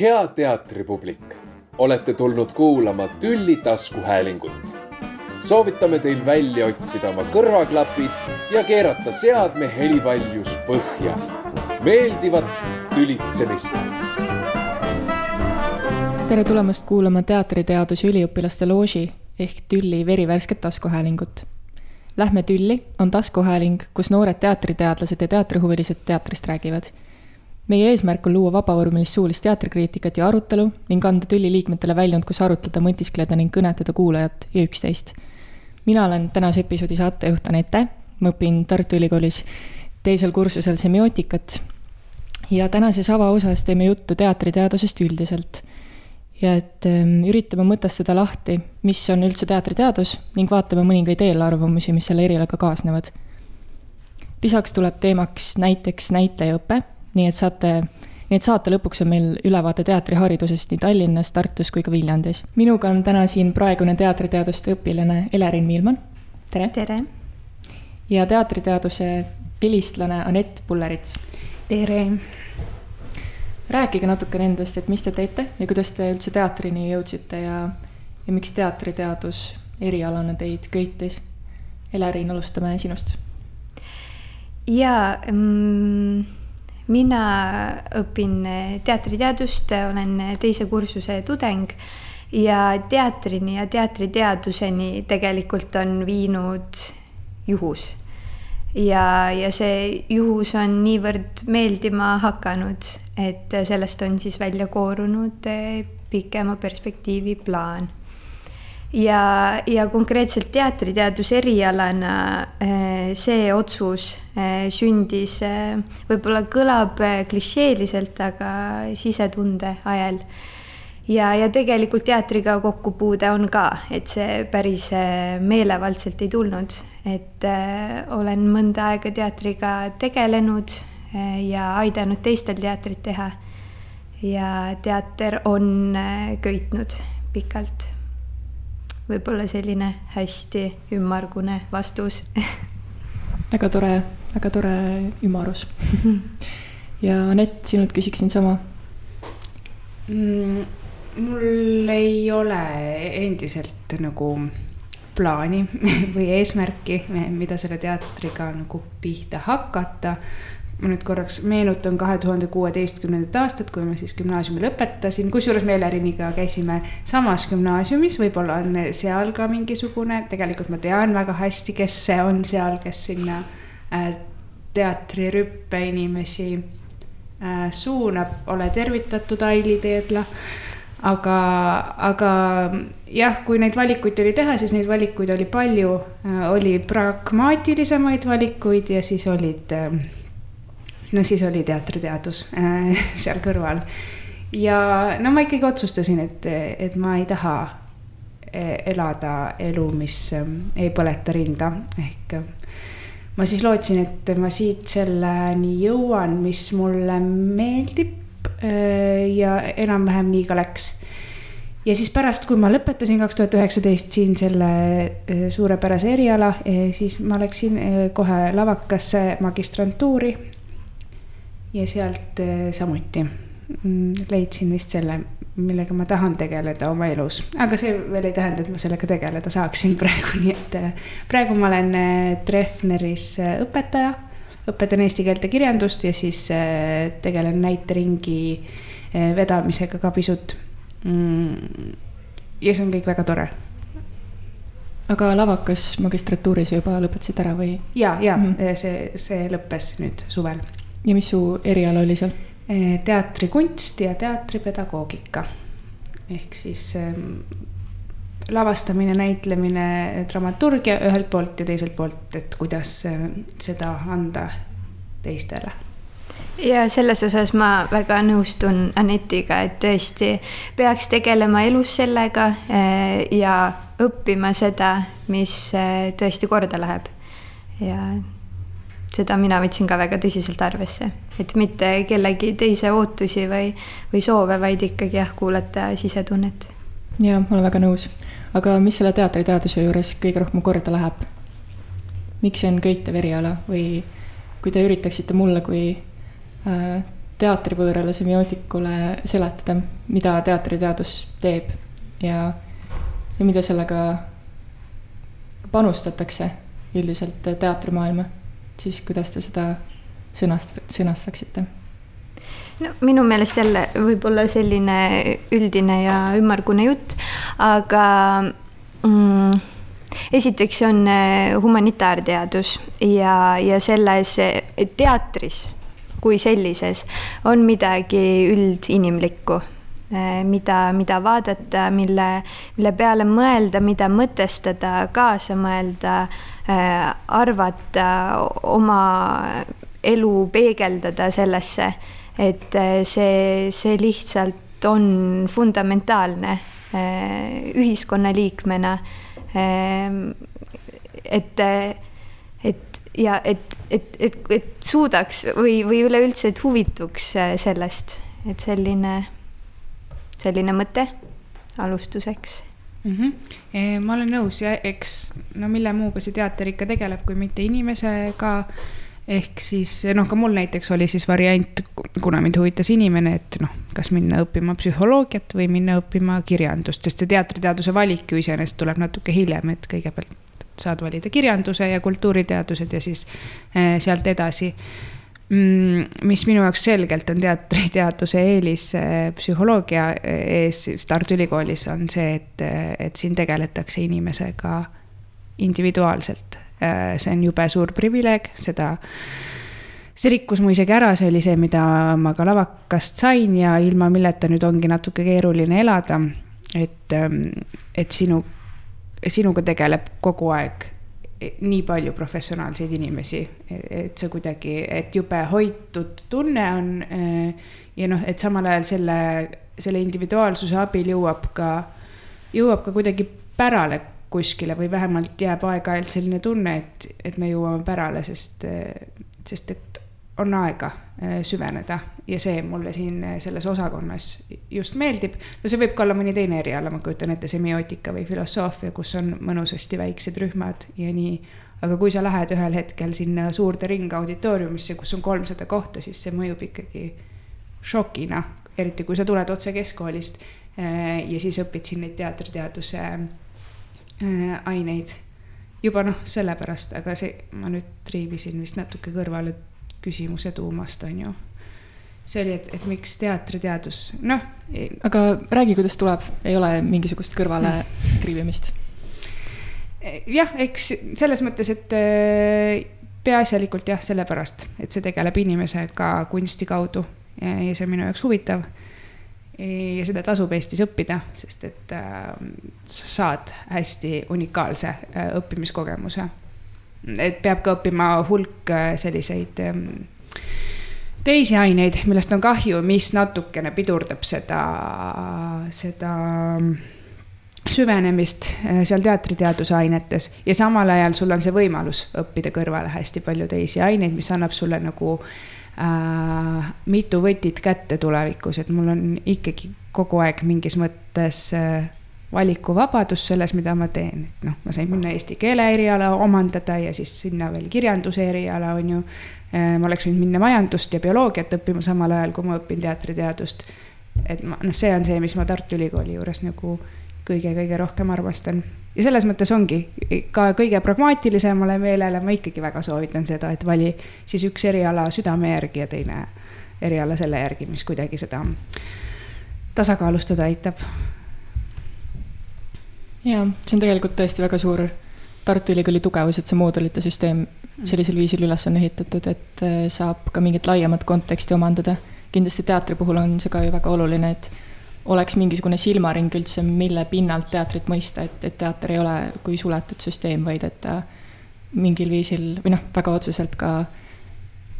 hea teatripublik, olete tulnud kuulama Tülli taskuhäälingut. soovitame teil välja otsida oma kõrvaklapid ja keerata seadme helivaljus põhja. meeldivat tülitsemist. tere tulemast kuulama teatriteaduse üliõpilaste looži ehk Tülli verivärsket taskuhäälingut. Lähme Tülli on taskuhääling, kus noored teatriteadlased ja teatrihuvilised teatrist räägivad meie eesmärk on luua vabavormilist suulist teatrikriitikat ja arutelu ning anda tülli liikmetele väljund, kus arutleda, mõtiskleda ning kõnetada kuulajat ja üksteist. mina olen tänase episoodi saatejuht Anette, ma õpin Tartu Ülikoolis teisel kursusel semiootikat ja tänases avaosas teeme juttu teatriteadusest üldiselt. ja et ähm, üritame mõtestada lahti, mis on üldse teatriteadus ning vaatame mõningaid eelarvamusi, mis selle erialaga kaasnevad. lisaks tuleb teemaks näiteks näitlejaõpe nii et saate, nii et saate lõpuks on meil ülevaade teatriharidusest nii Tallinnas, Tartus kui ka Viljandis. minuga on täna siin praegune teatriteaduste õpilane Elerin Miilman, tere! tere! ja teatriteaduse vilistlane Anett Pullerits. tere! rääkige natukene endast, et mis te teete ja kuidas te üldse teatrini jõudsite ja, ja miks teatriteadus erialana teid köitis? Elerin, alustame sinust. jaa mm mina õpin teatriteadust, olen teise kursuse tudeng ja teatrini ja teatriteaduseni tegelikult on viinud juhus. ja, ja see juhus on niivõrd meeldima hakanud, et sellest on siis välja koorunud pikema perspektiivi plaan ja, ja konkreetselt teatriteaduse erialana eh, see otsus eh, sündis, eh, võib-olla kõlab klišeeliselt, aga sisetunde ajel. ja, ja tegelikult teatriga kokkupuude on ka, et see päris meelevaldselt ei tulnud, et olen mõnda aega teatriga tegelenud ja aidanud teistel teatrit teha. ja teater on köitnud pikalt võib-olla selline hästi ümmargune vastus. Väga tore, väga tore ümarus ja Anett, sinult küsiksin sama. Mm,. mul ei ole endiselt nagu plaani või eesmärki, mida selle teatriga nagu pihta hakata ma nüüd korraks meenutan kahe tuhande kuueteistkümnendat aastat, kui ma siis gümnaasiumi lõpetasin, kusjuures me Eleriniga käisime samas gümnaasiumis, võib-olla on seal ka mingisugune, tegelikult ma tean väga hästi, kes see on seal, kes sinna äh, teatrirüppe inimesi äh, suunab, ole tervitatud, Aili Teedla. Aga, aga jah, kui neid valikuid tuli teha, siis neid valikuid oli palju, äh, oli pragmaatilisemaid valikuid ja siis olid no siis oli teatriteadus äh, seal kõrval. ja no ma ikkagi otsustasin, et, et ma ei taha e, elada elu, mis ähm, ei põleta rinda, ehk ma siis lootsin, et ma siit selleni jõuan, mis mulle meeldib äh, ja enam-vähem nii ka läks. Ja siis pärast, kui ma lõpetasin kaks tuhat üheksateist siin selle äh, suurepärase eriala, siis ma läksin kohe lavakasse magistrantuuri ja sealt äh, samuti mm, leidsin vist selle, millega ma tahan tegeleda oma elus, aga see veel ei tähenda, et ma sellega tegeleda saaksin praegu, nii et äh, praegu ma olen äh, Treffneris õpetaja, õpetan eesti keelt ja kirjandust ja siis tegelen näiteringi vedamisega ka pisut. Mm, ja see on kõik väga tore aga lavakas magistratuuris juba lõpetasid ära või? ja, ja mm -hmm. see, see lõppes nüüd suvel ja mis su eriala oli seal? teatrikunst ja teatripedagoogika. ehk siis ähm, lavastamine, näitlemine, dramaturgia ühelt poolt ja teiselt poolt, et kuidas äh, seda anda teistele ja selles osas ma väga nõustun Anetiga, et tõesti peaks tegelema elus sellega äh, ja õppima seda, mis äh, tõesti korda läheb. ja seda mina võtsin ka väga tõsiselt arvesse, et mitte kellegi teise ootusi või, või soove, vaid ikkagi jah, kuulata sisetunnet. ja ma olen väga nõus, aga mis selle teatriteaduse juures kõige rohkem korda läheb? miks see on köitev eriala või kui te üritaksite mulle kui äh, teatripöörale, semiootikule seletada, mida teatriteadus teeb ja, ja mida sellega panustatakse üldiselt teatrimaailma, siis kuidas te seda sõnast-, sõnastaksite? no minu meelest jälle võib-olla selline üldine ja ümmargune jutt, aga mm, esiteks on eh, humanitaarteadus ja, ja selles eh, teatris kui sellises on midagi üldinimlikku mida, mida vaadata, mille, mille peale mõelda, mida mõtestada, kaasa mõelda, eh, arvata, oma elu peegeldada sellesse. et eh, see, see lihtsalt on fundamentaalne ühiskonnaliikmena. et, et ja et, et, et, et suudaks või, või üleüldse, et huvituks sellest, et selline selline mõte alustuseks mm. -hmm. ma olen nõus ja eks no mille muuga see teater ikka tegeleb, kui mitte inimesega. ehk siis noh, ka mul näiteks oli siis variant, kuna mind huvitas inimene, et noh, kas minna õppima psühholoogiat või minna õppima kirjandust, sest see teatriteaduse valik ju iseenesest tuleb natuke hiljem, et kõigepealt saad valida kirjanduse ja kultuuriteadused ja siis sealt edasi mis minu jaoks selgelt on teatriteaduse eelis eh, psühholoogia eh, ees Tartu Ülikoolis, on see, et, eh, et siin tegeletakse inimesega individuaalselt. see on jube suur privileeg, seda, see rikkus mu isegi ära, see oli see, mida ma ka lavakast sain ja ilma milleta nüüd ongi natuke keeruline elada. et, et sinu, sinuga tegeleb kogu aeg nii palju professionaalseid inimesi, et see kuidagi, et jube hoitud tunne on. Eh, ja noh, et samal ajal selle, selle individuaalsuse abil jõuab ka, jõuab ka kuidagi pärale kuskile või vähemalt jääb aeg-ajalt selline tunne, et, et me jõuame pärale, sest, sest et on aega äh, süveneda ja see mulle siin äh, selles osakonnas just meeldib. no see võib ka olla mõni teine eriala, ma kujutan ette, semiootika või filosoofia, kus on mõnusasti väiksed rühmad ja nii. aga kui sa lähed ühel hetkel sinna suurde ringauditooriumisse, kus on kolmsada kohta, siis see mõjub ikkagi šokina, eriti kui sa tuled otse keskkoolist äh, ja siis õpid siin neid teatriteaduse aineid juba noh, sellepärast, aga see, ma nüüd triivisin vist natuke kõrvale küsimuse tuumast, on ju. see oli, et, et miks teatriteadus, noh. aga räägi, kuidas tuleb, ei ole mingisugust kõrvale hmm. triivimist? jah, eks selles mõttes, et äh, peaasjalikult jah, sellepärast, et see tegeleb inimesega kunsti kaudu ja, ja see on minu jaoks huvitav ja seda tasub Eestis õppida, sest et äh, sa saad hästi unikaalse äh, õppimiskogemuse et peab ka õppima hulk äh, selliseid ähm, teisi aineid, millest on kahju, mis natukene pidurdab seda, seda ähm, süvenemist äh, seal teatriteaduse ainetes ja samal ajal sul on see võimalus õppida kõrvale hästi palju teisi aineid, mis annab sulle nagu äh, mitu võtit kätte tulevikus, et mul on ikkagi kogu aeg mingis mõttes äh, valikuvabadus selles, mida ma teen, et noh, ma sain minna eesti keele eriala omandada ja siis sinna veel kirjanduse eriala, on ju. Äh, ma oleks võinud minna majandust ja bioloogiat õppima samal ajal, kui ma õpin teatriteadust. et ma, noh, see on see, mis ma Tartu Ülikooli juures nagu kõige-kõige rohkem armastan. ja selles mõttes ongi ka kõige pragmaatilisemale meelele ma ikkagi väga soovitan seda, et vali siis üks eriala südame järgi ja teine eriala selle järgi, mis kuidagi seda tasakaalustada aitab jaa, see on tegelikult tõesti väga suur Tartu Ülikooli tugevus, et see moodulite süsteem sellisel viisil üles on ehitatud, et äh, saab ka mingit laiemat konteksti omandada. kindlasti teatri puhul on see ka ju väga oluline, et oleks mingisugune silmaring üldse, mille pinnalt teatrit mõista, et, et teater ei ole kui suletud süsteem, vaid et ta mingil viisil või noh, väga otseselt ka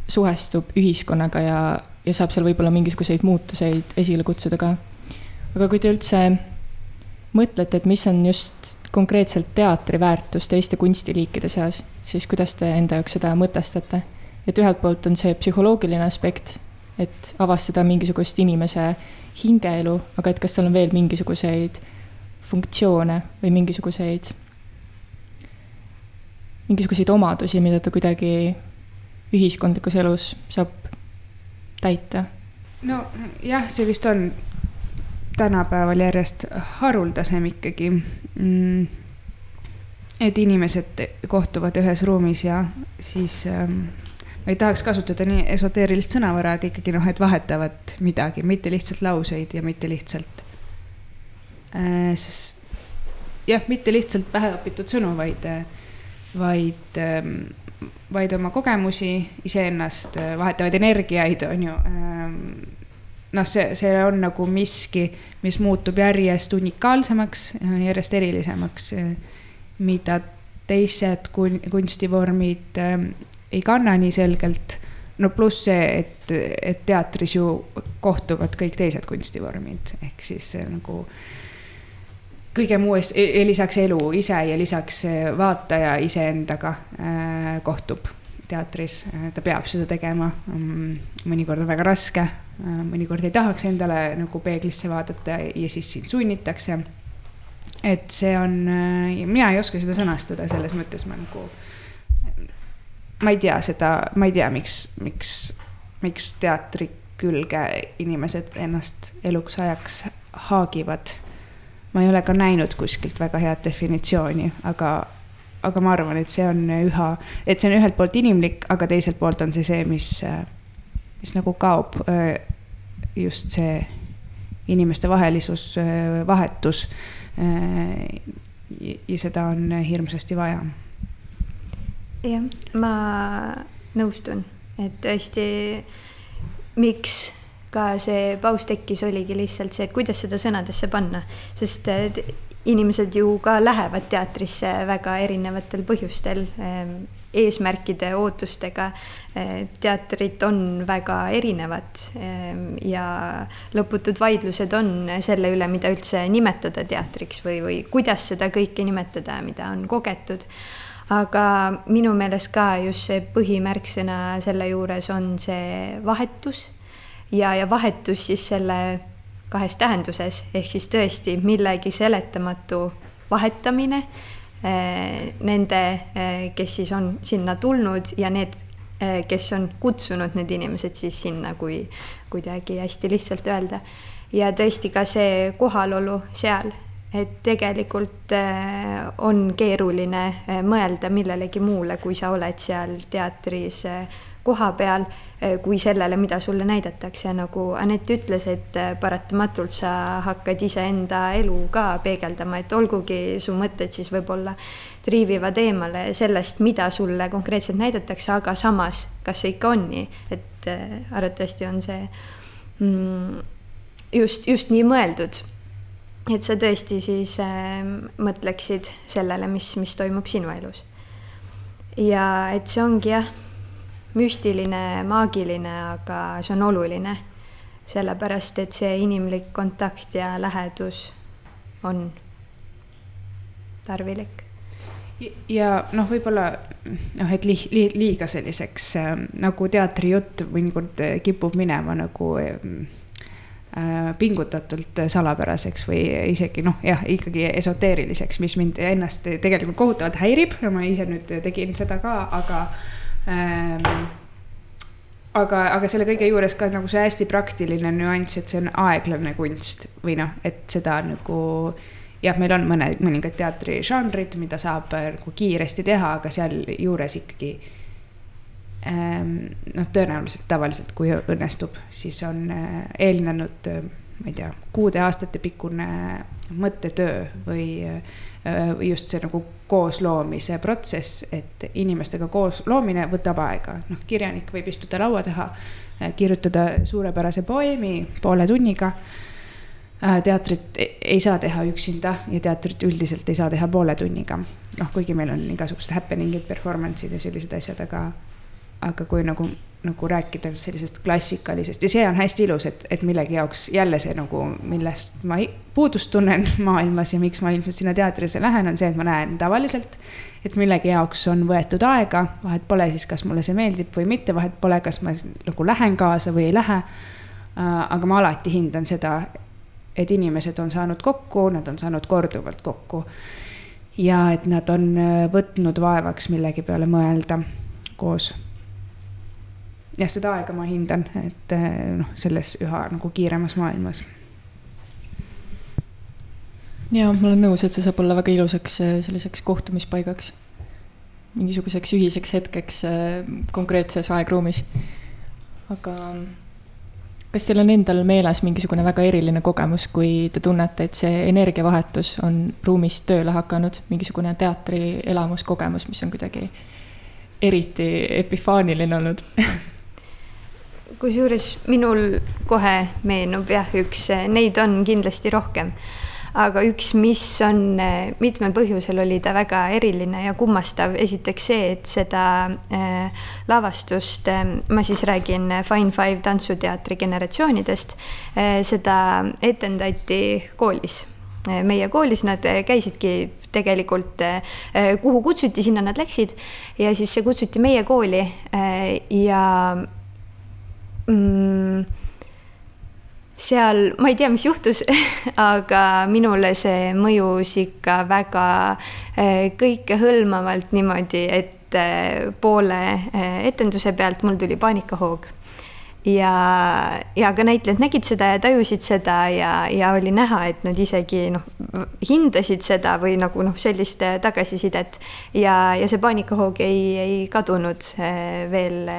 suhestub ühiskonnaga ja, ja saab seal võib-olla mingisuguseid muutuseid esile kutsuda ka. aga kui te üldse mõtlete, et mis on just konkreetselt teatri väärtus teiste kunstiliikide seas, siis kuidas te enda jaoks seda mõtestate? et ühelt poolt on see psühholoogiline aspekt, et avastada mingisugust inimese hingeelu, aga et kas tal on veel mingisuguseid funktsioone või mingisuguseid, mingisuguseid omadusi, mida ta kuidagi ühiskondlikus elus saab täita? Nojah, see vist on tänapäeval järjest haruldasem ikkagi mm,. et inimesed kohtuvad ühes ruumis ja siis ähm, ma ei tahaks kasutada nii esoteerilist sõnavara, aga ikkagi noh, et vahetavad midagi, mitte lihtsalt lauseid ja mitte lihtsalt äh,. jah, mitte lihtsalt päheõpitud sõnu, vaid, vaid äh, vaid oma kogemusi, iseennast, äh, vahetavaid energiaid, on ju. Ähm, noh, see, see on nagu miski, mis muutub järjest unikaalsemaks, äh, järjest erilisemaks, äh, mida teised kun-, kunstivormid ähm, ei kanna nii selgelt. no pluss see, et, et teatris ju kohtuvad kõik teised kunstivormid, ehk siis nagu kõige muu ees, e-, lisaks elu ise ja lisaks vaataja iseendaga äh, kohtub teatris, ta peab seda tegema. Mm, mõnikord on väga raske, äh, mõnikord ei tahaks endale nagu peeglisse vaadata ja siis sind sunnitakse. et see on, äh, mina ei oska seda sõnastada, selles mõttes ma nagu, ma ei tea seda, ma ei tea, miks, miks, miks teatri külge inimesed ennast eluks ajaks haagivad ma ei ole ka näinud kuskilt väga head definitsiooni, aga, aga ma arvan, et see on üha, et see on ühelt poolt inimlik, aga teiselt poolt on see see, mis, mis nagu kaob. Just see inimeste vahelisus, vahetus. ja seda on hirmsasti vaja. jah, ma nõustun, et tõesti, miks ka see paus tekkis, oligi lihtsalt see, et kuidas seda sõnadesse panna, sest inimesed ju ka lähevad teatrisse väga erinevatel põhjustel, ehm, eesmärkide, ootustega. Ehm, teatrid on väga erinevad ehm, ja lõputud vaidlused on selle üle, mida üldse nimetada teatriks või, või kuidas seda kõike nimetada, mida on kogetud aga minu meelest ka just see põhimärksõna selle juures on see vahetus ja, ja vahetus siis selle kahes tähenduses, ehk siis tõesti millegi seletamatu vahetamine eh, nende, eh, kes siis on sinna tulnud ja need, eh, kes on kutsunud need inimesed siis sinna, kui kuidagi hästi lihtsalt öelda. ja tõesti ka see kohalolu seal, et tegelikult on keeruline mõelda millelegi muule, kui sa oled seal teatris koha peal eh, kui sellele, mida sulle näidatakse, nagu Anett ütles, et eh, paratamatult sa hakkad iseenda elu ka peegeldama, et olgugi su mõtted siis võib-olla triivivad eemale sellest, mida sulle konkreetselt näidatakse, aga samas, kas see ikka on nii, et eh, arvatavasti on see mm, just, just nii mõeldud. et sa tõesti siis äh, mõtleksid sellele, mis, mis toimub sinu elus. ja et see ongi jah müstiline, maagiline, aga see on oluline. sellepärast, et see inimlik kontakt ja lähedus on tarvilik. ja noh, võib-olla noh, et li, li, liiga selliseks äh, nagu teatrijutt mõnikord kipub minema nagu äh, pingutatult salapäraseks või isegi noh, jah, ikkagi esoteeriliseks, mis mind ennast tegelikult kohutavalt häirib, ma ise nüüd tegin seda ka, aga aga, aga selle kõige juures ka nagu see hästi praktiline nüanss, et see on aeglane kunst või noh, et seda nagu jah, meil on mõned, mõningad teatrižanrid, mida saab äh, nagu kiiresti teha, aga sealjuures ikkagi ähm, noh, tõenäoliselt tavaliselt, kui õnnestub, siis on äh, eelnenud, äh, ma ei tea, kuude-aastate pikkune mõttetöö või just see nagu koosloomise protsess, et inimestega koos loomine võtab aega, noh, kirjanik võib istuda laua taha, kirjutada suurepärase poeemi poole tunniga. teatrit e-, ei saa teha üksinda ja teatrit üldiselt ei saa teha poole tunniga. noh, kuigi meil on igasugused happening'id, performance'id ja sellised asjad, aga, aga kui nagu nagu rääkida sellisest klassikalisest ja see on hästi ilus, et, et millegi jaoks jälle see nagu, millest ma puudust tunnen maailmas ja miks ma ilmselt sinna teatrisse lähen, on see, et ma näen tavaliselt, et millegi jaoks on võetud aega, vahet pole siis, kas mulle see meeldib või mitte, vahet pole, kas ma nagu lähen kaasa või ei lähe. aga ma alati hindan seda, et inimesed on saanud kokku, nad on saanud korduvalt kokku. ja et nad on võtnud vaevaks millegi peale mõelda koos jah, seda aega ma hindan, et noh, selles üha nagu kiiremas maailmas ja ma olen nõus, et see saab olla väga ilusaks äh, selliseks kohtumispaigaks. mingisuguseks ühiseks hetkeks äh, konkreetses aegruumis. aga kas teil on endal meeles mingisugune väga eriline kogemus, kui te tunnete, et see energiavahetus on ruumis tööle hakanud, mingisugune teatrielamus, kogemus, mis on kuidagi eriti epifaaniline olnud kusjuures minul kohe meenub jah, üks, neid on kindlasti rohkem. Aga üks, mis on mitmel põhjusel oli ta väga eriline ja kummastav, esiteks see, et seda äh, lavastust äh,, ma siis räägin Fine Five tantsuteatri generatsioonidest äh,, seda etendati koolis. Meie koolis nad käisidki tegelikult, kuhu kutsuti, sinna nad läksid. Ja siis kutsuti meie kooli ja mm, seal, ma ei tea, mis juhtus aga minule see mõjus ikka väga eh, kõikehõlmavalt niimoodi, et eh, poole eh, etenduse pealt mul tuli paanikahoog. Ja, ja ka näitlejad nägid seda ja tajusid seda ja, ja oli näha, et nad isegi noh, hindasid seda või nagu noh, sellist tagasisidet. Ja, ja see paanikahoog ei, ei kadunud veel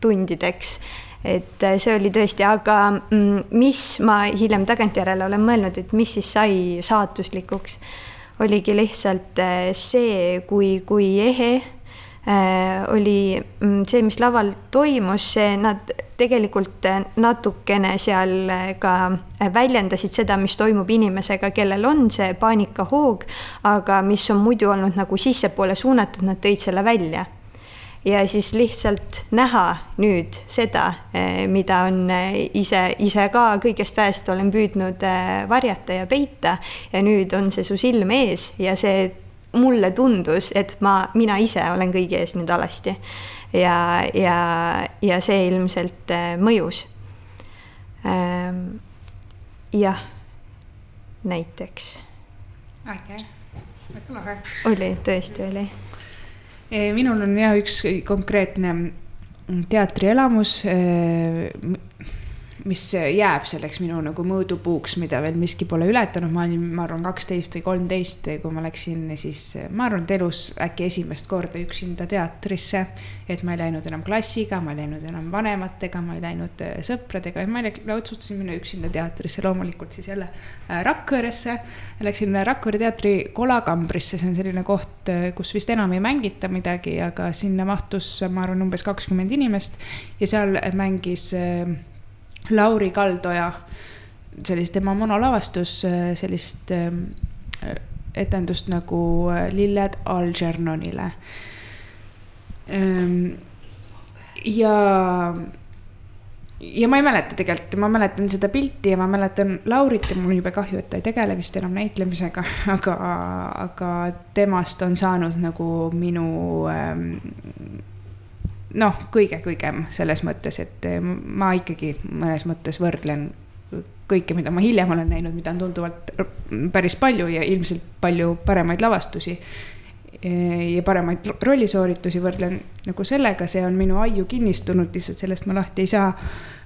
tundideks et äh, see oli tõesti, aga mm, mis ma hiljem tagantjärele olen mõelnud, et mis siis sai saatuslikuks, oligi lihtsalt äh, see, kui, kui ehe äh, oli mm, see, mis laval toimus, see nad tegelikult natukene seal ka väljendasid seda, mis toimub inimesega, kellel on see paanikahoog, aga mis on muidu olnud nagu sissepoole suunatud, nad tõid selle välja ja siis lihtsalt näha nüüd seda, eh, mida on eh, ise, ise ka kõigest väest olen püüdnud eh, varjata ja peita ja nüüd on see su silme ees ja see mulle tundus, et ma, mina ise olen kõigi ees nüüd alasti. ja, ja, ja see ilmselt mõjus. Ehm, jah, näiteks. äge, väga lahe. oli, tõesti oli minul on ja üks konkreetne teatrielamus, mis jääb selleks minu nagu mõõdupuuks, mida veel miski pole ületanud, ma olin, ma arvan, kaksteist või kolmteist, kui ma läksin siis, ma arvan, et elus äkki esimest korda üksinda teatrisse. et ma ei läinud enam klassiga, ma ei läinud enam vanematega, ma ei läinud äh, sõpradega, ma otsustasin minna üksinda teatrisse, loomulikult siis jälle äh, Rakveresse. Läksin Rakvere teatri kolakambrisse, see on selline koht, äh, kus vist enam ei mängita midagi, aga sinna mahtus, ma arvan, umbes kakskümmend inimest ja seal mängis Lauri Kaldoja, sellist tema monolavastus, sellist ähm, etendust nagu äh, Lilled Algernonile. Ähm, ja, ja ma ei mäleta tegelikult, ma mäletan seda pilti ja ma mäletan Laurit ja mul on jube kahju, et ta ei tegele vist enam näitlemisega, aga, aga temast on saanud nagu minu ähm, noh, kõige-kõigem selles mõttes, et eh, ma ikkagi mõnes mõttes võrdlen kõike, mida ma hiljem olen näinud, mida on tunduvalt päris palju ja ilmselt palju paremaid lavastusi. Eh, ja paremaid rollisooritusi võrdlen nagu sellega, see on minu aiu kinnistunud, lihtsalt sellest ma lahti ei saa.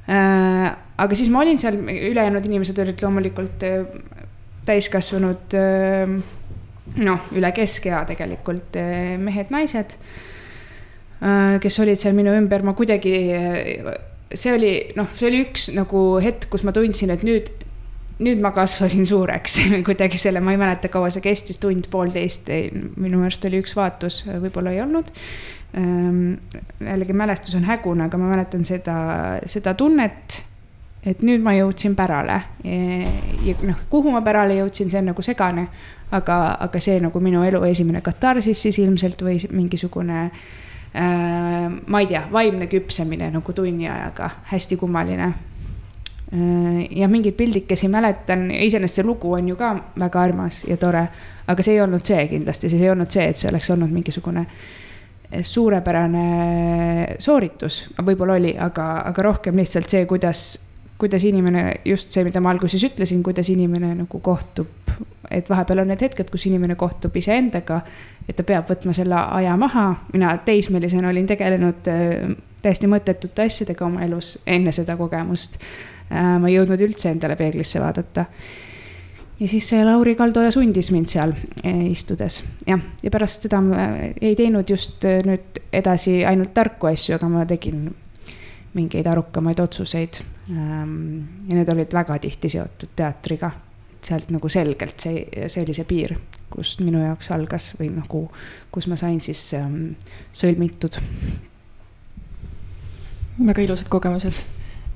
Eh, aga siis ma olin seal, ülejäänud inimesed olid loomulikult täiskasvanud noh, üle keskea tegelikult mehed-naised Äh, kes olid seal minu ümber, ma kuidagi, see oli noh, see oli üks nagu hetk, kus ma tundsin, et nüüd, nüüd ma kasvasin suureks kuidagi selle, ma ei mäleta, kaua see kestis, tund-poolteist, minu meelest oli üks vaatus, võib-olla ei olnud ähm, jällegi mälestus on hägune, aga ma mäletan seda, seda tunnet, et nüüd ma jõudsin pärale. ja noh, kuhu ma pärale jõudsin, see on nagu segane, aga, aga see nagu minu elu esimene katarsis siis ilmselt või mingisugune äh, Äh, ma ei tea, vaimne küpsemine nagu tunni ajaga, hästi kummaline. Äh, ja mingeid pildikesi mäletan, iseenesest see lugu on ju ka väga armas ja tore, aga see ei olnud see kindlasti, see ei olnud see, et see oleks olnud mingisugune suurepärane sooritus, võib-olla oli, aga, aga rohkem lihtsalt see, kuidas, kuidas inimene, just see, mida ma alguses ütlesin, kuidas inimene nagu kohtub et vahepeal on need hetked, kus inimene kohtub iseendaga, et ta peab võtma selle aja maha. mina teismelisena olin tegelenud äh, täiesti mõttetute asjadega oma elus enne seda kogemust. ma ei jõudnud üldse endale peeglisse vaadata ja siis see Lauri Kaldoja sundis mind seal eh, istudes, jah, ja pärast seda ma ei teinud just nüüd edasi ainult tarku asju, aga ma tegin mingeid arukamaid otsuseid. Ehm, ja need olid väga tihti seotud teatriga, sealt nagu selgelt see, see oli see piir, kust minu jaoks algas või nagu, kus ma sain siis ähm, sõlmitud. väga ilusad kogemused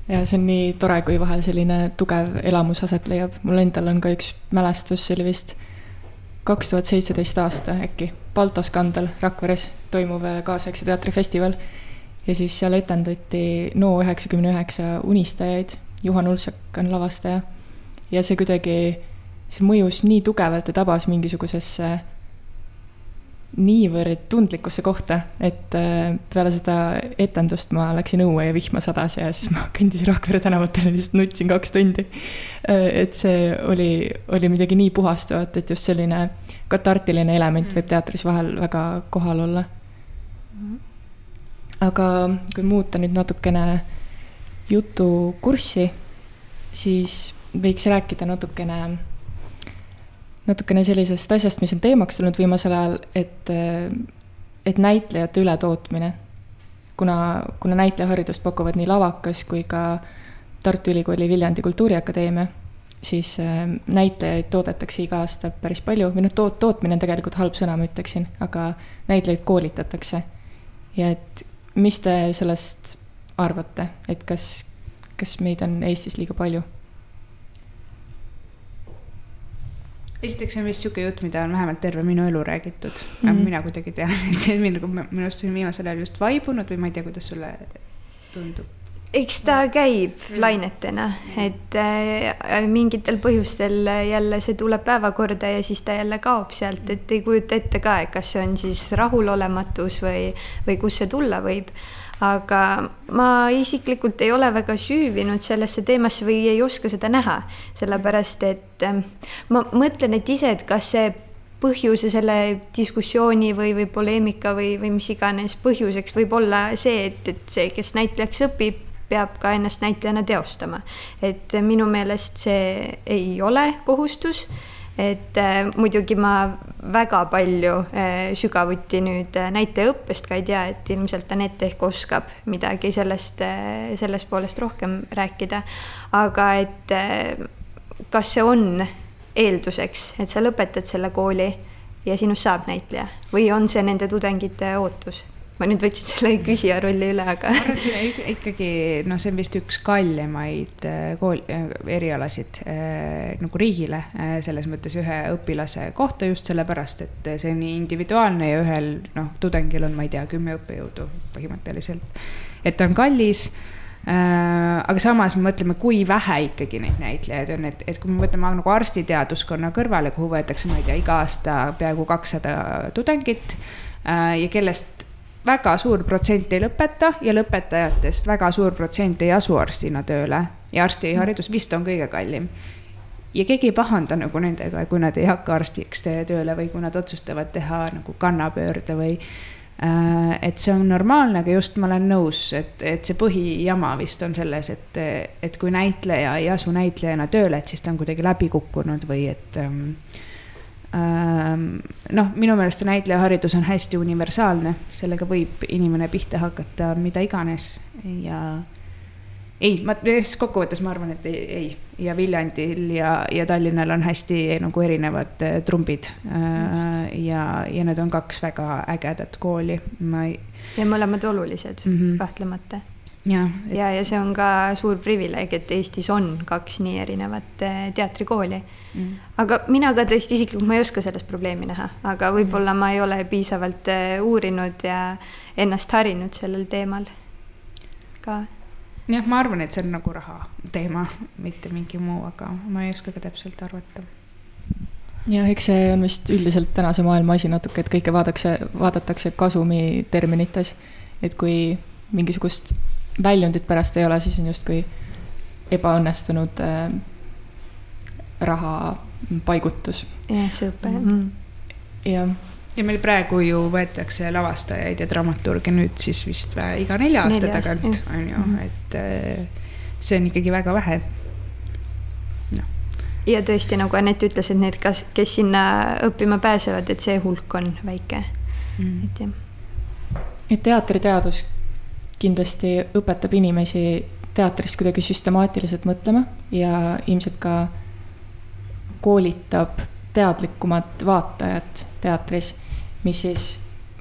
ja see on nii tore, kui vahel selline tugev elamus aset leiab. mul endal on ka üks mälestus, see oli vist kaks tuhat seitseteist aasta äkki, Balto Skandal Rakveres toimuv kaasaegse teatrifestival. Ja siis seal etendati NO üheksakümne üheksa unistajaid, Juhan Ulsak on lavastaja. ja see kuidagi, see mõjus nii tugevalt ja tabas mingisugusesse niivõrd tundlikusse kohta, et äh, peale seda etendust ma läksin õue ja vihma sadas ja siis ma kõndisin Rakvere tänavatel ja lihtsalt nutsin kaks tundi. Äh, et see oli, oli midagi nii puhastavat, et just selline katartiline element võib teatris vahel väga kohal olla. Aga kui muuta nüüd natukene jutukurssi, siis võiks rääkida natukene natukene sellisest asjast, mis on teemaks tulnud viimasel ajal, et, et näitlejate ületootmine. kuna, kuna näitlejaharidust pakuvad nii Lavakas kui ka Tartu Ülikooli Viljandi Kultuuriakadeemia, siis äh, näitlejaid toodetakse iga aasta päris palju või noh, toot-, tootmine on tegelikult halb sõna, ma ütleksin, aga näitlejaid koolitatakse. ja et mis te sellest arvate, et kas, kas meid on Eestis liiga palju? esiteks on vist sihuke jutt, mida on vähemalt terve minu elu räägitud mm. -hmm. mina kuidagi tean, et see nagu minu arust see on viimasel ajal just vaibunud või ma ei tea, kuidas sulle tundub eks ta käib lainetena, et äh, mingitel põhjustel jälle see tuleb päevakorda ja siis ta jälle kaob sealt, et ei kujuta ette ka, et kas see on siis rahulolematus või, või kust see tulla võib. Aga ma isiklikult ei ole väga süüvinud sellesse teemasse või ei oska seda näha, sellepärast et ähm, ma mõtlen, et ise, et kas see põhjuse selle diskussiooni või, või poleemika või, või mis iganes põhjuseks võib olla see, et, et see, kes näitlejaks õpib, peab ka ennast näitlejana teostama. et minu meelest see ei ole kohustus et äh, muidugi ma väga palju äh, sügavuti nüüd äh, näitlejaõppest ka ei tea, et ilmselt Anett ehk oskab midagi sellest äh,, sellest poolest rohkem rääkida. aga et äh, kas see on eelduseks, et sa lõpetad selle kooli ja sinust saab näitleja või on see nende tudengite ootus? Ma nüüd võtsin selle küsija rolli üle, aga. ma arvan, et see on ikkagi, noh, see on vist üks kallimaid äh, kool, äh, erialasid äh, nagu riigile, selles mõttes ühe õpilase kohta just sellepärast, et see on nii individuaalne ja ühel, noh, tudengil on, ma ei tea, kümme õppejõudu põhimõtteliselt. et ta on kallis aga samas me mõtleme, kui vähe ikkagi neid näitlejaid on, et, et kui me mõtleme nagu arstiteaduskonna kõrvale, kuhu võetakse, ma ei tea, iga aasta peaaegu kakssada tudengit ja kellest väga suur protsent ei lõpeta ja lõpetajatest väga suur protsent ei asu arstina tööle ja arstiharidus vist on kõige kallim. ja keegi ei pahanda nagu nendega, kui nad ei hakka arstiks tööle või kui nad otsustavad teha nagu kannapöörde või äh,. et see on normaalne, aga just ma olen nõus, et, et see põhijama vist on selles, et, et kui näitleja ei asu näitlejana tööle, et siis ta on kuidagi läbi kukkunud või et ähm, noh, minu meelest see näitlejaharidus on hästi universaalne, sellega võib inimene pihta hakata mida iganes ja ei, ma kokkuvõttes ma arvan, et ei, ei ja Viljandil ja, ja Tallinnal on hästi nagu erinevad äh, trumbid äh,. ja, ja need on kaks väga ägedat kooli, ma ei. ja mõlemad olulised mm, -hmm. kahtlemata ja, et... ja, ja see on ka suur privileeg, et Eestis on kaks nii erinevat äh, teatrikooli mm.. aga mina ka tõesti isiklikult, ma ei oska selles probleemi näha, aga võib-olla ma ei ole piisavalt äh, uurinud ja ennast harinud sellel teemal ka. jah, ma arvan, et see on nagu raha teema, mitte mingi muu, aga ma ei oska ka täpselt arvata jah, eks see on vist üldiselt tänase maailma asi natuke, et kõike vaadatakse, vaadatakse kasumi terminites. et kui mingisugust väljundit pärast ei ole, siis on justkui ebaõnnestunud äh, raha paigutus. jah, see õpe mm.. jah, ja meil praegu ju võetakse lavastajaid ja dramaturge nüüd siis vist iga nelja aasta nelja tagant, on ju, mhm. et äh, see on ikkagi väga vähe no.. ja tõesti, nagu Anett ütles, et need, kas, kes sinna õppima pääsevad, et see hulk on väike mm., et jah. et teatriteadus kindlasti õpetab inimesi teatrist kuidagi süstemaatiliselt mõtlema ja ilmselt ka koolitab teadlikumat vaatajat teatris, mis siis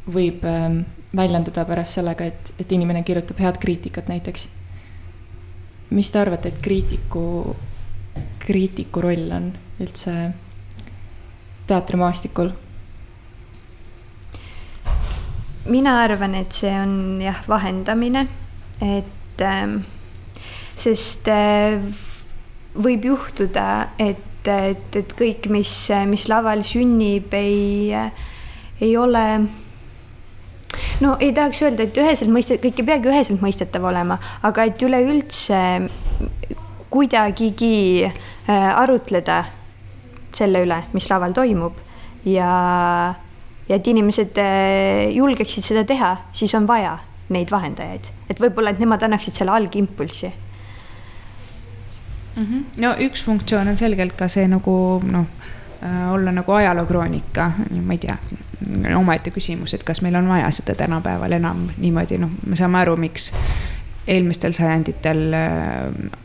võib ähm, väljenduda pärast sellega, et, et inimene kirjutab head kriitikat näiteks. mis te arvate, et kriitiku, kriitiku roll on üldse teatrimaastikul? Mina arvan, et see on jah, vahendamine, et ähm, sest äh, võib juhtuda, et, et, et kõik, mis, mis laval sünnib, ei, ei ole no ei tahaks öelda, et üheselt mõistet-, kõik ei peagi üheselt mõistetav olema, aga et üleüldse kuidagigi äh, arutleda selle üle, mis laval toimub ja, ja et inimesed äh, julgeksid seda teha, siis on vaja neid vahendajaid, et võib-olla, et nemad annaksid selle algimpulsi mm. -hmm. no üks funktsioon on selgelt ka see nagu noh, äh, olla nagu ajalookroonika, ma ei tea, omaette küsimus, et kas meil on vaja seda tänapäeval enam niimoodi, noh, me saame aru, miks eelmistel sajanditel äh,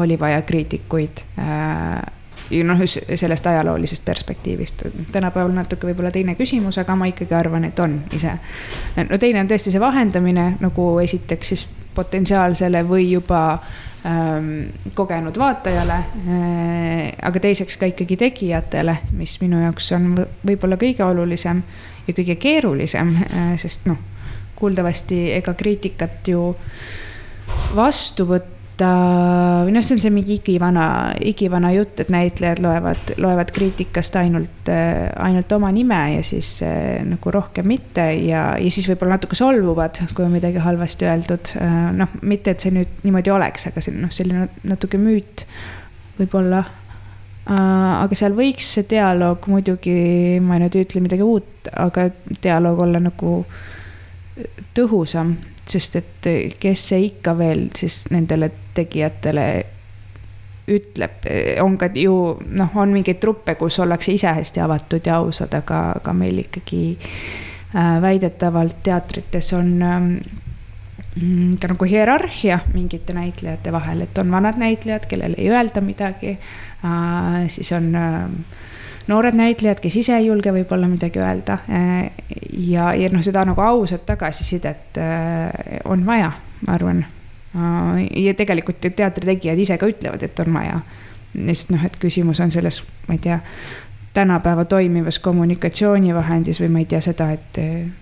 oli vaja kriitikuid äh, noh, sellest ajaloolisest perspektiivist. tänapäeval natuke võib-olla teine küsimus, aga ma ikkagi arvan, et on ise. no teine on tõesti see vahendamine nagu esiteks siis potentsiaalsele või juba ähm, kogenud vaatajale äh,. aga teiseks ka ikkagi tegijatele, mis minu jaoks on võib-olla kõige olulisem ja kõige keerulisem äh,, sest noh, kuuldavasti ega kriitikat ju vastu võtta võtta, või noh, see on see mingi igivana, igivana jutt, et näitlejad loevad, loevad kriitikast ainult, ainult oma nime ja siis nagu rohkem mitte ja, ja siis võib-olla natuke solvuvad, kui on midagi halvasti öeldud. noh, mitte, et see nüüd niimoodi oleks, aga see noh, selline natuke müüt võib-olla aga seal võiks see dialoog muidugi, ma nüüd ei ütle midagi uut, aga dialoog olla nagu tõhusam sest et kes see ikka veel siis nendele tegijatele ütleb, on ka ju noh, on mingeid truppe, kus ollakse ise hästi avatud ja ausad, aga, aga meil ikkagi äh, väidetavalt teatrites on ähm, ka nagu hierarhia mingite näitlejate vahel, et on vanad näitlejad, kellele ei öelda midagi äh,. siis on äh, noored näitlejad, kes ise ei julge võib-olla midagi öelda. Eh, ja, ja noh, seda nagu ausat tagasisidet eh, on vaja, ma arvan. Eh, ja tegelikult teatritegijad ise ka ütlevad, et on vaja. lihtsalt noh, et küsimus on selles, ma ei tea tänapäeva toimivas kommunikatsioonivahendis või ma ei tea seda, et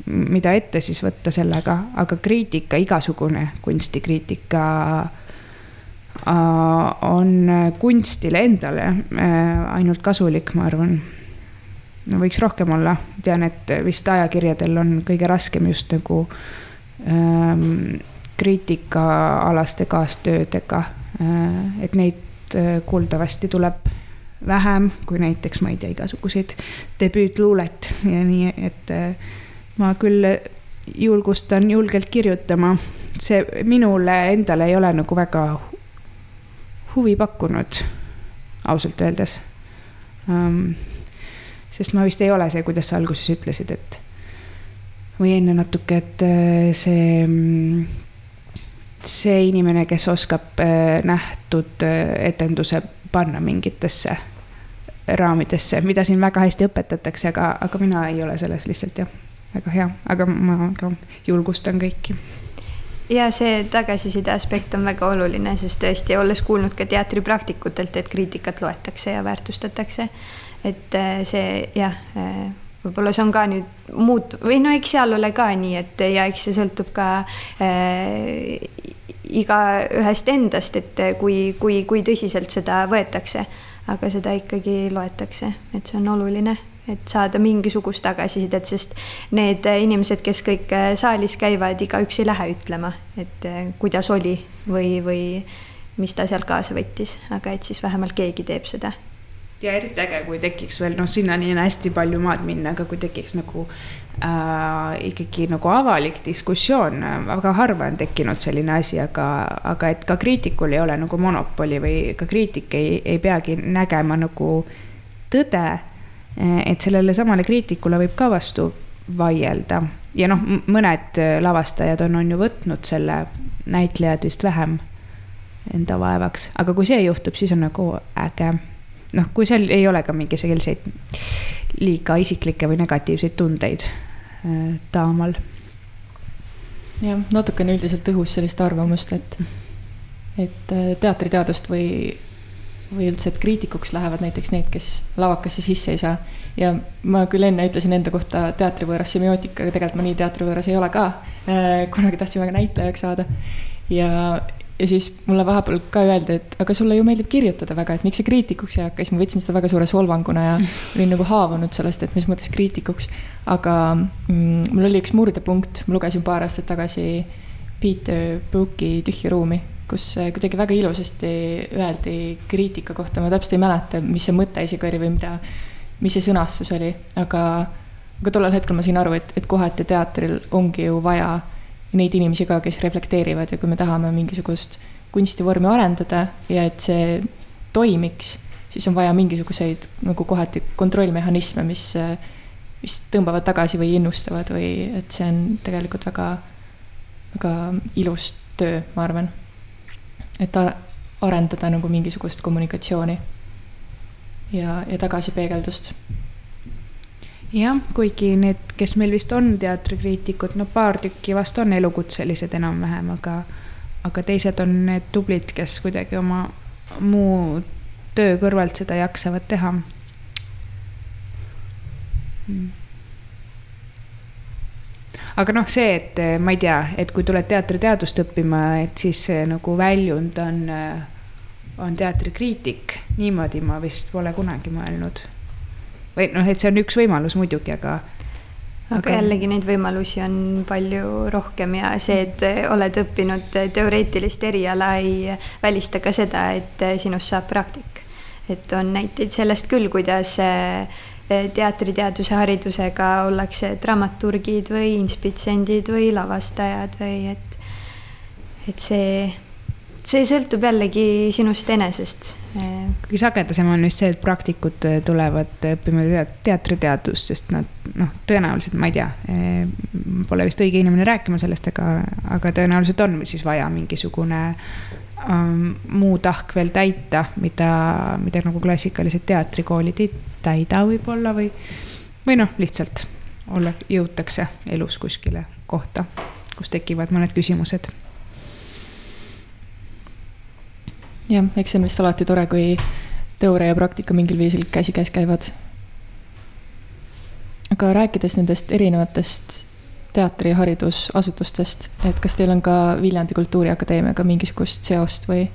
mida ette siis võtta sellega, aga kriitika, igasugune kunstikriitika Äh, on kunstile endale äh, ainult kasulik, ma arvan. no võiks rohkem olla, tean, et vist ajakirjadel on kõige raskem just nagu ähm, kriitikaalaste kaastöödega äh,. et neid äh, kuuldavasti tuleb vähem kui näiteks, ma ei tea, igasuguseid debüütluulet ja nii, et äh, ma küll julgustan julgelt kirjutama. see minule endale ei ole nagu väga huvi pakkunud, ausalt öeldes um,. sest ma vist ei ole see, kuidas sa alguses ütlesid, et või enne natuke, et äh, see, see inimene, kes oskab äh, nähtud äh, etenduse panna mingitesse raamidesse, mida siin väga hästi õpetatakse, aga, aga mina ei ole selles lihtsalt jah, väga hea, aga ma ka julgustan kõiki ja see tagasiside aspekt on väga oluline, sest tõesti, olles kuulnud ka teatripraktikutelt, et kriitikat loetakse ja väärtustatakse. et äh, see jah, äh, võib-olla see on ka nüüd muut- või no eks seal ole ka nii, et ja eks see sõltub ka äh, igaühest endast, et kui, kui, kui tõsiselt seda võetakse. aga seda ikkagi loetakse, et see on oluline et saada mingisugust tagasisidet, sest need inimesed, kes kõik äh, saalis käivad, igaüks ei lähe ütlema, et äh, kuidas oli või, või mis ta seal kaasa võttis, aga et siis vähemalt keegi teeb seda ja eriti äge, kui tekiks veel noh, sinnani on hästi palju maad minna, aga kui tekiks nagu äh, ikkagi nagu avalik diskussioon, väga harva on tekkinud selline asi, aga, aga et ka kriitikul ei ole nagu monopoli või ka kriitik ei, ei peagi nägema nagu tõde. Et sellele samale kriitikule võib ka vastu vaielda. Ja noh, mõned lavastajad on, on ju võtnud selle, näitlejad vist vähem enda vaevaks, aga kui see juhtub, siis on nagu äge. Noh, kui seal ei ole ka mingi selliseid liiga isiklikke või negatiivseid tundeid äh, taamal. jah, natukene üldiselt õhus sellist arvamust, et, et teatriteadust või, või üldse, et kriitikuks lähevad näiteks need, kes lavakasse sisse ei saa. ja ma küll enne ütlesin enda kohta teatrivõõras semiootika, aga tegelikult ma nii teatrivõõras ei ole ka. Äh, kunagi tahtsin väga näitlejaks saada ja, ja siis mulle vahepeal ka öeldi, et aga sulle ju meeldib kirjutada väga, et miks sa kriitikuks ei hakka, siis ma võtsin seda väga suure solvanguna ja olin nagu haavanud sellest, et mis mõttes kriitikuks. aga mm, mul oli üks murdepunkt, ma lugesin paar aastat tagasi Peter Brooki Tühja ruumi, kus kuidagi väga ilusasti öeldi kriitika kohta, ma täpselt ei mäleta, mis see mõte isegi oli või mida, mis see sõnastus oli, aga, aga tollel hetkel ma sain aru, et, et kohati teatril ongi ju vaja neid inimesi ka, kes reflekteerivad ja kui me tahame mingisugust kunstivormi arendada ja et see toimiks, siis on vaja mingisuguseid nagu kohati kontrollmehhanisme, mis, mis tõmbavad tagasi või innustavad või et see on tegelikult väga, väga ilus töö, ma arvan. Et arendada nagu mingisugust kommunikatsiooni ja, ja tagasipeegeldust. Jah, kuigi need, kes meil vist on teatrikriitikud, no paar tükki vast on elukutselised enam-vähem, aga, aga teised on need tublid, kes kuidagi oma muu töö kõrvalt seda jaksavad teha. Hmm aga noh, see, et ma ei tea, et kui tuled teatriteadust õppima, et siis nagu väljund on, on teatrikriitik, niimoodi ma vist pole kunagi mõelnud või noh, et see on üks võimalus muidugi, aga. aga, aga jällegi neid võimalusi on palju rohkem ja see, et oled õppinud teoreetilist eriala, ei välista ka seda, et sinust saab praktik. et on näiteid sellest küll, kuidas eh, teatriteaduse haridusega ollakse dramaturgid või inspitsendid või lavastajad või et, et see see sõltub jällegi sinust enesest. kõige sagedasem on vist see, et praktikud tulevad õppima teatriteadust, sest nad noh, tõenäoliselt ma ei tea, pole vist õige inimene rääkima sellest, aga, aga tõenäoliselt on siis vaja mingisugune muu tahk veel täita, mida, mida nagu klassikalised teatrikoolid ei täida võib-olla või, või noh, lihtsalt olla, jõutakse elus kuskile kohta, kus tekivad mõned küsimused jah, eks see on vist alati tore, kui teooria ja praktika mingil viisil käsikäes käivad. aga rääkides nendest erinevatest teatriharidusasutustest, et kas teil on ka Viljandi Kultuuriakadeemiaga mingisugust seost või?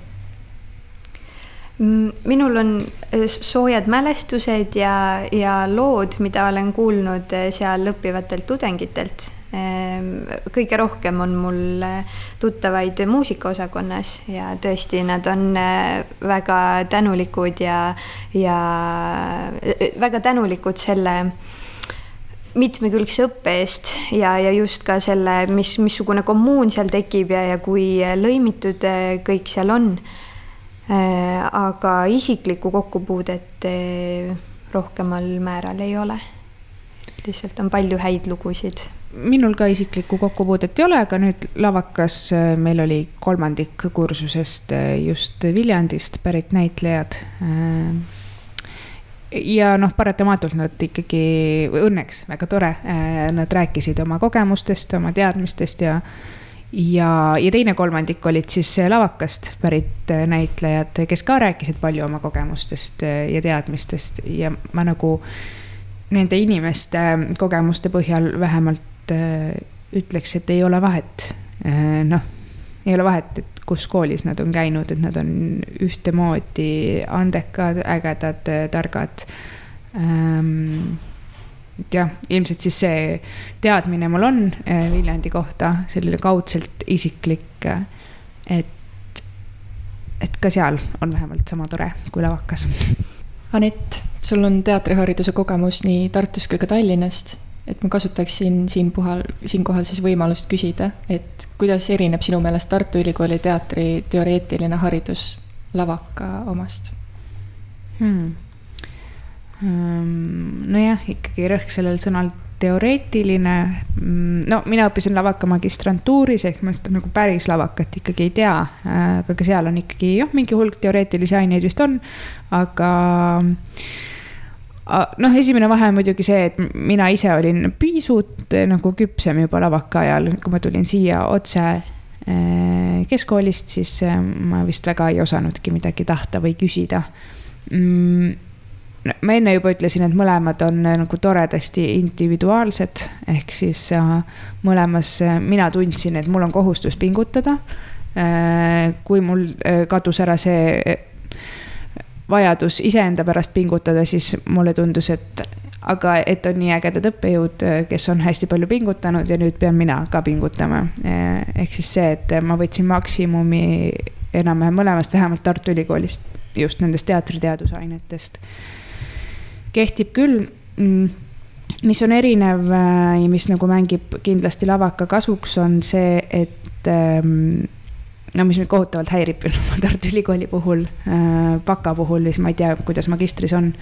Mm, minul on äh, soojad mälestused ja, ja lood, mida olen kuulnud äh, seal õppivatelt tudengitelt Ehm, kõige rohkem on mul eh, tuttavaid muusikaosakonnas ja tõesti, nad on väga tänulikud ja, ja väga tänulikud selle mitmekülgse õppe eest ja, ja just ka selle, mis, missugune kommuun seal tekib ja, ja kui lõimitud kõik seal on. aga isiklikku kokkupuudet rohkemal määral ei ole. lihtsalt on palju häid lugusid minul ka isiklikku kokkupuudet ei ole, aga nüüd lavakas meil oli kolmandik kursusest just Viljandist pärit näitlejad. Äh, ja noh, paratamatult nad ikkagi, õnneks väga tore, nad rääkisid oma kogemustest, oma teadmistest ja ja, ja teine kolmandik olid siis lavakast pärit näitlejad, kes ka rääkisid palju oma kogemustest ja teadmistest ja ma nagu nende inimeste kogemuste põhjal vähemalt Äh, ütleks, et ei ole vahet. Äh, noh, ei ole vahet, et kus koolis nad on käinud, et nad on ühtemoodi andekad, ägedad, targad. Ähm, et jah, ilmselt siis see teadmine mul on äh, Viljandi kohta, selline kaudselt isiklik, et, et ka seal on vähemalt sama tore kui lavakas Anett, sul on teatrihariduse kogemus nii Tartust kui ka Tallinnast, et ma kasutaksin siinpuhal, siinkohal siis võimalust küsida, et kuidas erineb sinu meelest Tartu Ülikooli teatri teoreetiline haridus lavaka omast hmm.? Ehm, nojah, ikkagi rõhk sellel sõnal teoreetiline. Mm, no mina õppisin lavaka magistrantuuris ehk ma seda nagu päris lavakat ikkagi ei tea. aga ka seal on ikkagi jah, mingi hulk teoreetilisi aineid vist on, aga noh, esimene vahe on muidugi see, et mina ise olin pisut nagu küpsem juba lavaka ajal, kui ma tulin siia otse eh, keskkoolist, siis eh, ma vist väga ei osanudki midagi tahta või küsida. Mm ma enne juba ütlesin, et mõlemad on nagu toredasti individuaalsed, ehk siis mõlemas mina tundsin, et mul on kohustus pingutada. kui mul kadus ära see vajadus iseenda pärast pingutada, siis mulle tundus, et aga et on nii ägedad õppejõud, kes on hästi palju pingutanud ja nüüd pean mina ka pingutama. ehk siis see, et ma võtsin maksimumi enam-vähem mõlemast, vähemalt Tartu Ülikoolist, just nendest teatriteadusainetest kehtib küll mm, mis on erinev äh, ja mis nagu mängib kindlasti lavaka kasuks, on see, et ähm, no mis mind kohutavalt häirib Tartu Ülikooli puhul, äh, baka puhul, siis ma ei tea, kuidas magistris on.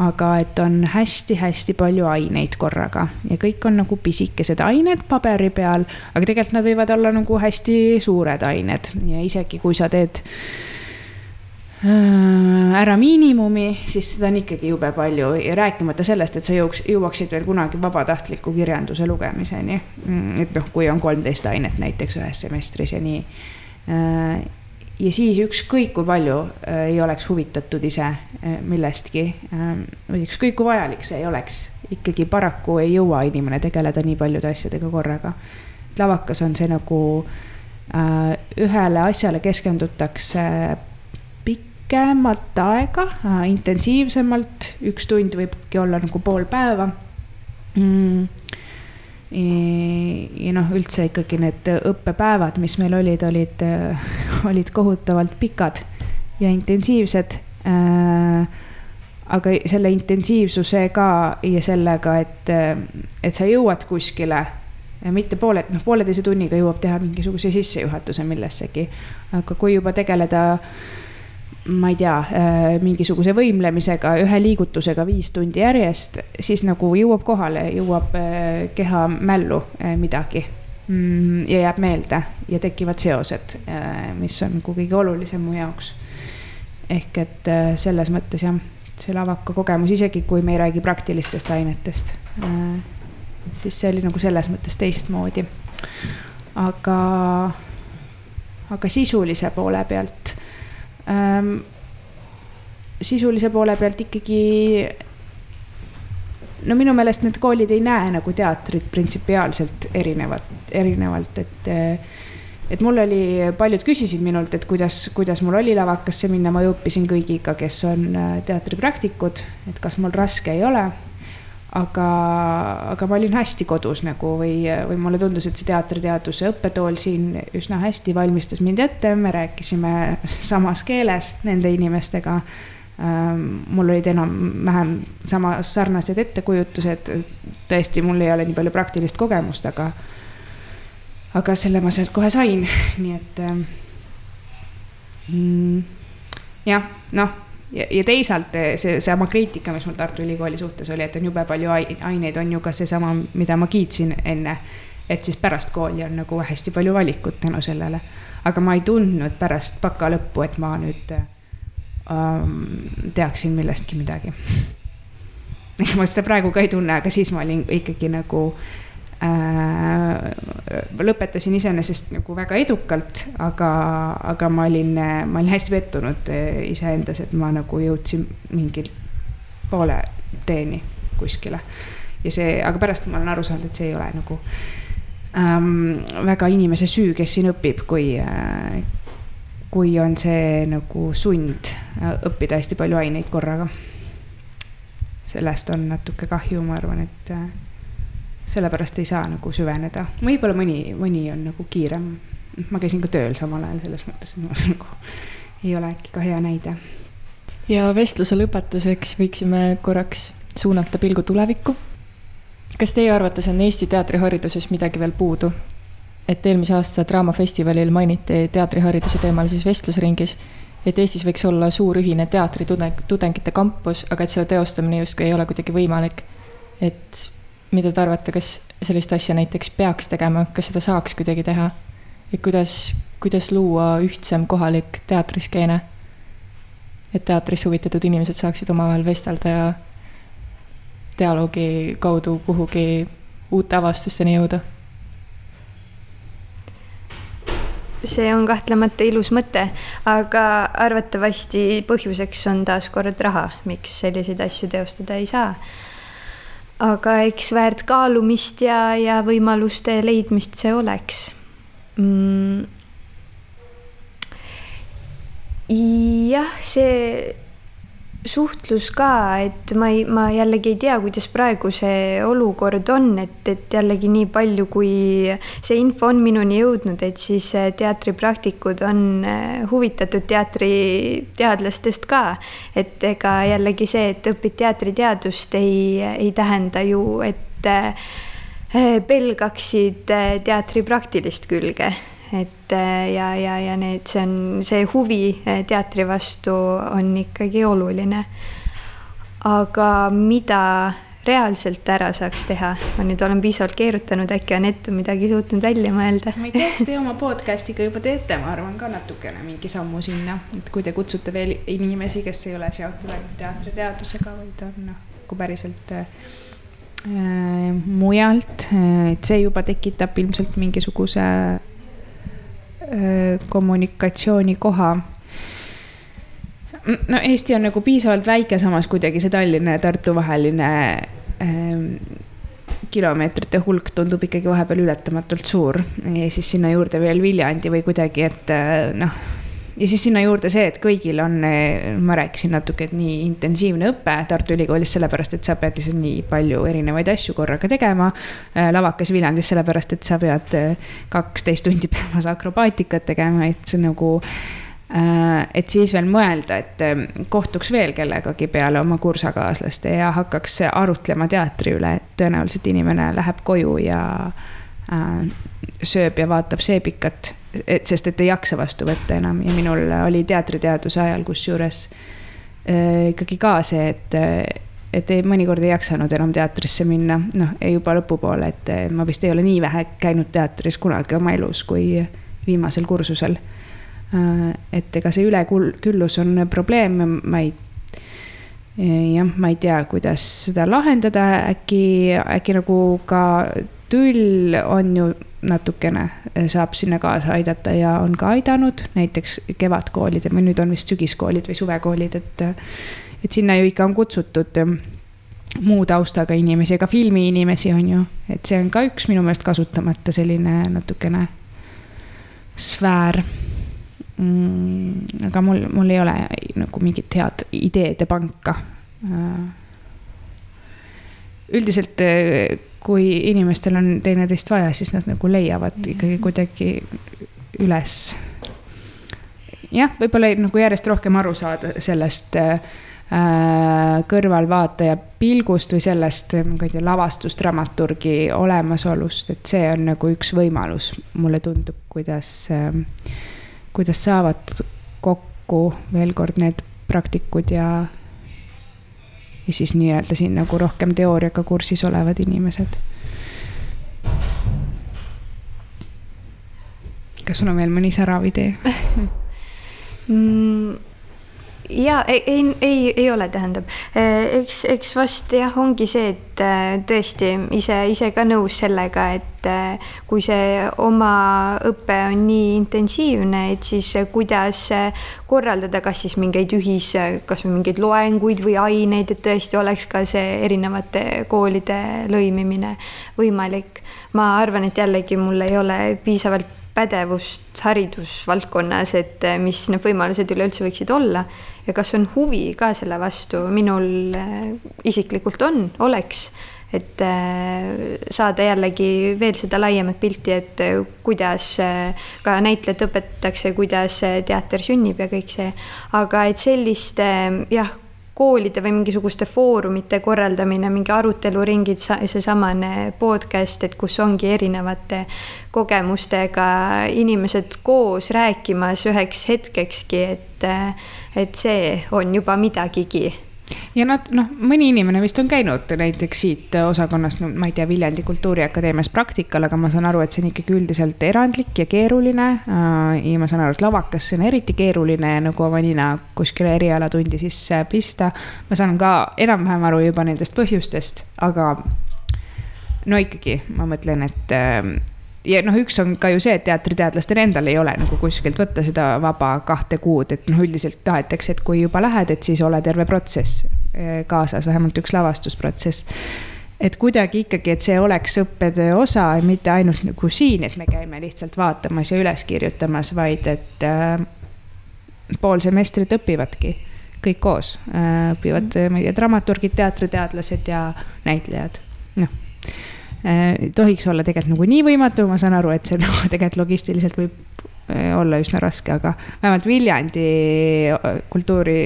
aga et on hästi-hästi palju aineid korraga ja kõik on nagu pisikesed ained paberi peal, aga tegelikult nad võivad olla nagu hästi suured ained ja isegi kui sa teed Äh, ära miinimumi, siis seda on ikkagi jube palju ja rääkimata sellest, et sa jõuaks, jõuaksid veel kunagi vabatahtliku kirjanduse lugemiseni. Mm, et noh, kui on kolmteist ainet näiteks ühes semestris ja nii. Äh, ja siis ükskõik kui palju äh, ei oleks huvitatud ise millestki või ükskõik kui vajalik see ei oleks, ikkagi paraku ei jõua inimene tegeleda nii paljude asjadega korraga. lavakas on see nagu ühele asjale keskendutakse pikemat aega, äh, intensiivsemalt, üks tund võibki olla nagu pool päeva mm.. Ja noh, üldse ikkagi need õppepäevad, mis meil olid, olid, olid kohutavalt pikad ja intensiivsed äh, aga selle intensiivsusega ja sellega, et, et sa jõuad kuskile mitte poole, noh, pooleteise tunniga jõuab teha mingisuguse sissejuhatuse millessegi. aga kui juba tegeleda ma ei tea, äh, mingisuguse võimlemisega, ühe liigutusega viis tundi järjest, siis nagu jõuab kohale, jõuab äh, keha mällu äh, midagi. Mm, ja jääb meelde ja tekivad seosed, mis on nagu kõige olulisem mu jaoks. ehk et selles mõttes jah, see lavaka kogemus, isegi kui me ei räägi praktilistest ainetest, siis see oli nagu selles mõttes teistmoodi. aga, aga sisulise poole pealt ähm, sisulise poole pealt ikkagi. no minu meelest need koolid ei näe nagu teatrit printsipiaalselt erinevat, erinevalt, et et mul oli, paljud küsisid minult, et kuidas, kuidas mul oli lavakasse minna, ma ju õppisin kõigiga, kes on äh, teatripraktikud, et kas mul raske ei ole aga, aga ma olin hästi kodus nagu või, või mulle tundus, et see teatriteaduse õppetool siin üsna hästi valmistas mind ette, me rääkisime samas keeles nende inimestega. Ähm, mul olid enam-vähem sama sarnased ettekujutused, tõesti, mul ei ole nii palju praktilist kogemust, aga, aga selle ma sealt kohe sain, nii et ähm, mm, jah, noh ja, ja teisalt eh, see, seesama kriitika, mis mul Tartu Ülikooli suhtes oli, et on jube palju aineid, on ju ka seesama, mida ma kiitsin enne. et siis pärast kooli on nagu hästi palju valikut tänu sellele. aga ma ei tundnud pärast baka lõppu, et ma nüüd ähm, teaksin millestki midagi. ma seda praegu ka ei tunne, aga siis ma olin ikkagi nagu äh, lõpetasin iseenesest nagu väga edukalt, aga, aga ma olin, ma olin hästi pettunud äh, iseendas, et ma nagu jõudsin mingi poole teeni kuskile. ja see, aga pärast ma olen aru saanud, et see ei ole nagu ähm, väga inimese süü, kes siin õpib, kui äh, kui on see nagu sund äh, õppida hästi palju aineid korraga. sellest on natuke kahju, ma arvan, et äh, sellepärast ei saa nagu süveneda, võib-olla mõni, mõni on nagu kiirem. ma käisin ka tööl samal ajal selles mõttes, nagu ei ole äkki ka hea näide. ja vestluse lõpetuseks võiksime korraks suunata pilgu tulevikku. kas teie arvates on Eesti teatrihariduses midagi veel puudu? et eelmise aasta Draamafestivalil mainiti teatrihariduse teemalises vestlusringis, et Eestis võiks olla suur ühine teatritudengite kampus, aga et selle teostamine justkui ei ole kuidagi võimalik. et mida te arvate, kas sellist asja näiteks peaks tegema, kas seda saaks kuidagi teha? et kuidas, kuidas luua ühtsem kohalik teatriskeene? et teatrist huvitatud inimesed saaksid omavahel vestelda ja dialoogi kaudu kuhugi uute avastusteni jõuda see on kahtlemata ilus mõte, aga arvatavasti põhjuseks on taaskord raha, miks selliseid asju teostada ei saa. Aga eks väärt kaalumist ja, ja võimaluste leidmist see oleks. Mm.. jah, see suhtlus ka, et ma ei, ma jällegi ei tea, kuidas praegu see olukord on, et, et jällegi nii palju, kui see info on minuni jõudnud, et siis äh, teatripraktikud on äh, huvitatud teatriteadlastest ka. et ega jällegi see, et õpid teatriteadust, ei, ei tähenda ju, et äh, pelgaksid teatri praktilist külge et äh, ja, ja, ja need, see on, see huvi äh, teatri vastu on ikkagi oluline. aga mida reaalselt ära saaks teha, ma nüüd olen piisavalt keerutanud, äkki Anett on midagi suutnud välja mõelda? ma ei tea, kas te oma podcast'iga juba teete, ma arvan ka natukene mingi sammu sinna, et kui te kutsute veel inimesi, kes ei ole seotud ainult teatriteadusega, vaid on noh, kui päriselt äh, mujalt, et see juba tekitab ilmselt mingisuguse kommunikatsioonikoha. no Eesti on nagu piisavalt väike, samas kuidagi see Tallinna ja Tartu vaheline ähm, kilomeetrite hulk tundub ikkagi vahepeal ületamatult suur ja siis sinna juurde veel Viljandi või kuidagi, et noh ja siis sinna juurde see, et kõigil on, ma rääkisin natuke, et nii intensiivne õpe Tartu Ülikoolis, sellepärast et sa pead lihtsalt nii palju erinevaid asju korraga tegema. Äh, lavakas Viljandis sellepärast, et sa pead äh, kaksteist tundi päevas akrobaatikat tegema, et see nagu et siis veel mõelda, et kohtuks veel kellegagi peale oma kursakaaslaste ja hakkaks arutlema teatri üle, et tõenäoliselt inimene läheb koju ja sööb ja vaatab seebikat et sest, et ei jaksa vastu võtta enam. Ja minul oli teatriteaduse ajal kusjuures äh, ikkagi ka see, et, et ei, mõnikord ei jaksanud enam teatrisse minna, noh, juba lõpupoole, et ma vist ei ole nii vähe käinud teatris kunagi oma elus kui viimasel kursusel. Äh,. et ega see üleküllus on probleem, ma ei jah, ma ei tea, kuidas seda lahendada, äkki, äkki nagu ka tüll on ju natukene eh, saab sinna kaasa aidata ja on ka aidanud, näiteks kevadkoolid või nüüd on vist sügiskoolid või suvekoolid, et. et sinna ju ikka on kutsutud eh, muu taustaga inimesi, ega filmiinimesi on ju, et see on ka üks minu meelest kasutamata selline natukene sfäär mm,. aga mul, mul ei ole nagu mingit head ideede panka. Äh, üldiselt kui inimestel on teineteist vaja, siis nad nagu leiavad ikkagi kuidagi üles. jah, võib-olla nagu järjest rohkem aru saada sellest äh, kõrvalvaataja pilgust või sellest, ma ei tea, lavastusdramaturgi olemasolust, et see on nagu üks võimalus, mulle tundub, kuidas äh,, kuidas saavad kokku veel kord need praktikud ja ja siis nii-öelda siin nagu rohkem teooriaga kursis olevad inimesed. kas sul on veel mõni särav idee mm.? Ja ei, ei, ei, ei ole, tähendab, eks, eks vast jah, ongi see, et äh, tõesti ise, ise ka nõus sellega, et äh, kui see oma õpe on nii intensiivne, et siis kuidas korraldada, kas siis mingeid ühis, kas või mingeid loenguid või aineid, et tõesti oleks ka see erinevate koolide lõimimine võimalik. ma arvan, et jällegi mul ei ole piisavalt pädevust haridusvaldkonnas, et eh, mis need võimalused üleüldse võiksid olla ja kas on huvi ka selle vastu, minul eh, isiklikult on, oleks. et äh, saada jällegi veel seda laiemat pilti, et kuidas ka näitlejat õpetatakse, kuidas teater sünnib ja kõik see. aga et selliste jah, koolide või mingisuguste foorumite korraldamine, mingi aruteluringid, seesamane podcast, et kus ongi erinevate kogemustega inimesed koos rääkimas üheks hetkekski, et, et see on juba midagigi ja nad noh, mõni inimene vist on käinud näiteks siit osakonnast, no ma ei tea, Viljandi Kultuuriakadeemias praktikal, aga ma saan aru, et see on ikkagi üldiselt erandlik ja keeruline. Äh, ja ma saan aru, et lavakas on eriti keeruline nagu oma nina kuskile erialatundi sisse pista. ma saan ka enam-vähem aru juba nendest põhjustest, aga no ikkagi ma mõtlen, et äh, ja noh, üks on ka ju see, et teatriteadlastel endal ei ole nagu kuskilt võtta seda vaba kahte kuud, et noh, üldiselt tahetakse, et kui juba lähed, et siis ole terve protsess eh, kaasas, vähemalt üks lavastusprotsess. et kuidagi ikkagi, et see oleks õppetöö osa, mitte ainult nagu siin, et me käime lihtsalt vaatamas ja üles kirjutamas, vaid et äh, pool semestrit õpivadki kõik koos. Äh,, õpivad meie dramaturgid, teatriteadlased ja näitlejad, noh Äh, tohiks olla tegelikult nagu nii võimatu, ma saan aru, et see nagu tegelikult logistiliselt võib äh, olla üsna raske, aga vähemalt Viljandi äh, kultuuri,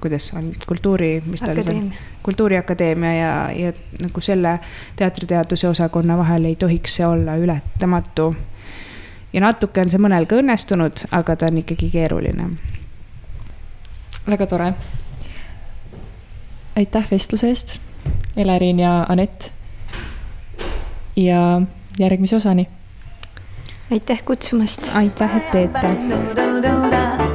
kuidas on, kultuuri, mis ta oli, kultuuriakadeemia ja, ja nagu selle teatriteaduse osakonna vahel ei tohiks see olla ületamatu. ja natuke on see mõnel ka õnnestunud, aga ta on ikkagi keeruline. väga tore. aitäh vestluse eest, Elerin ja Anett ja järgmise osani. aitäh kutsumast. aitäh, et teete.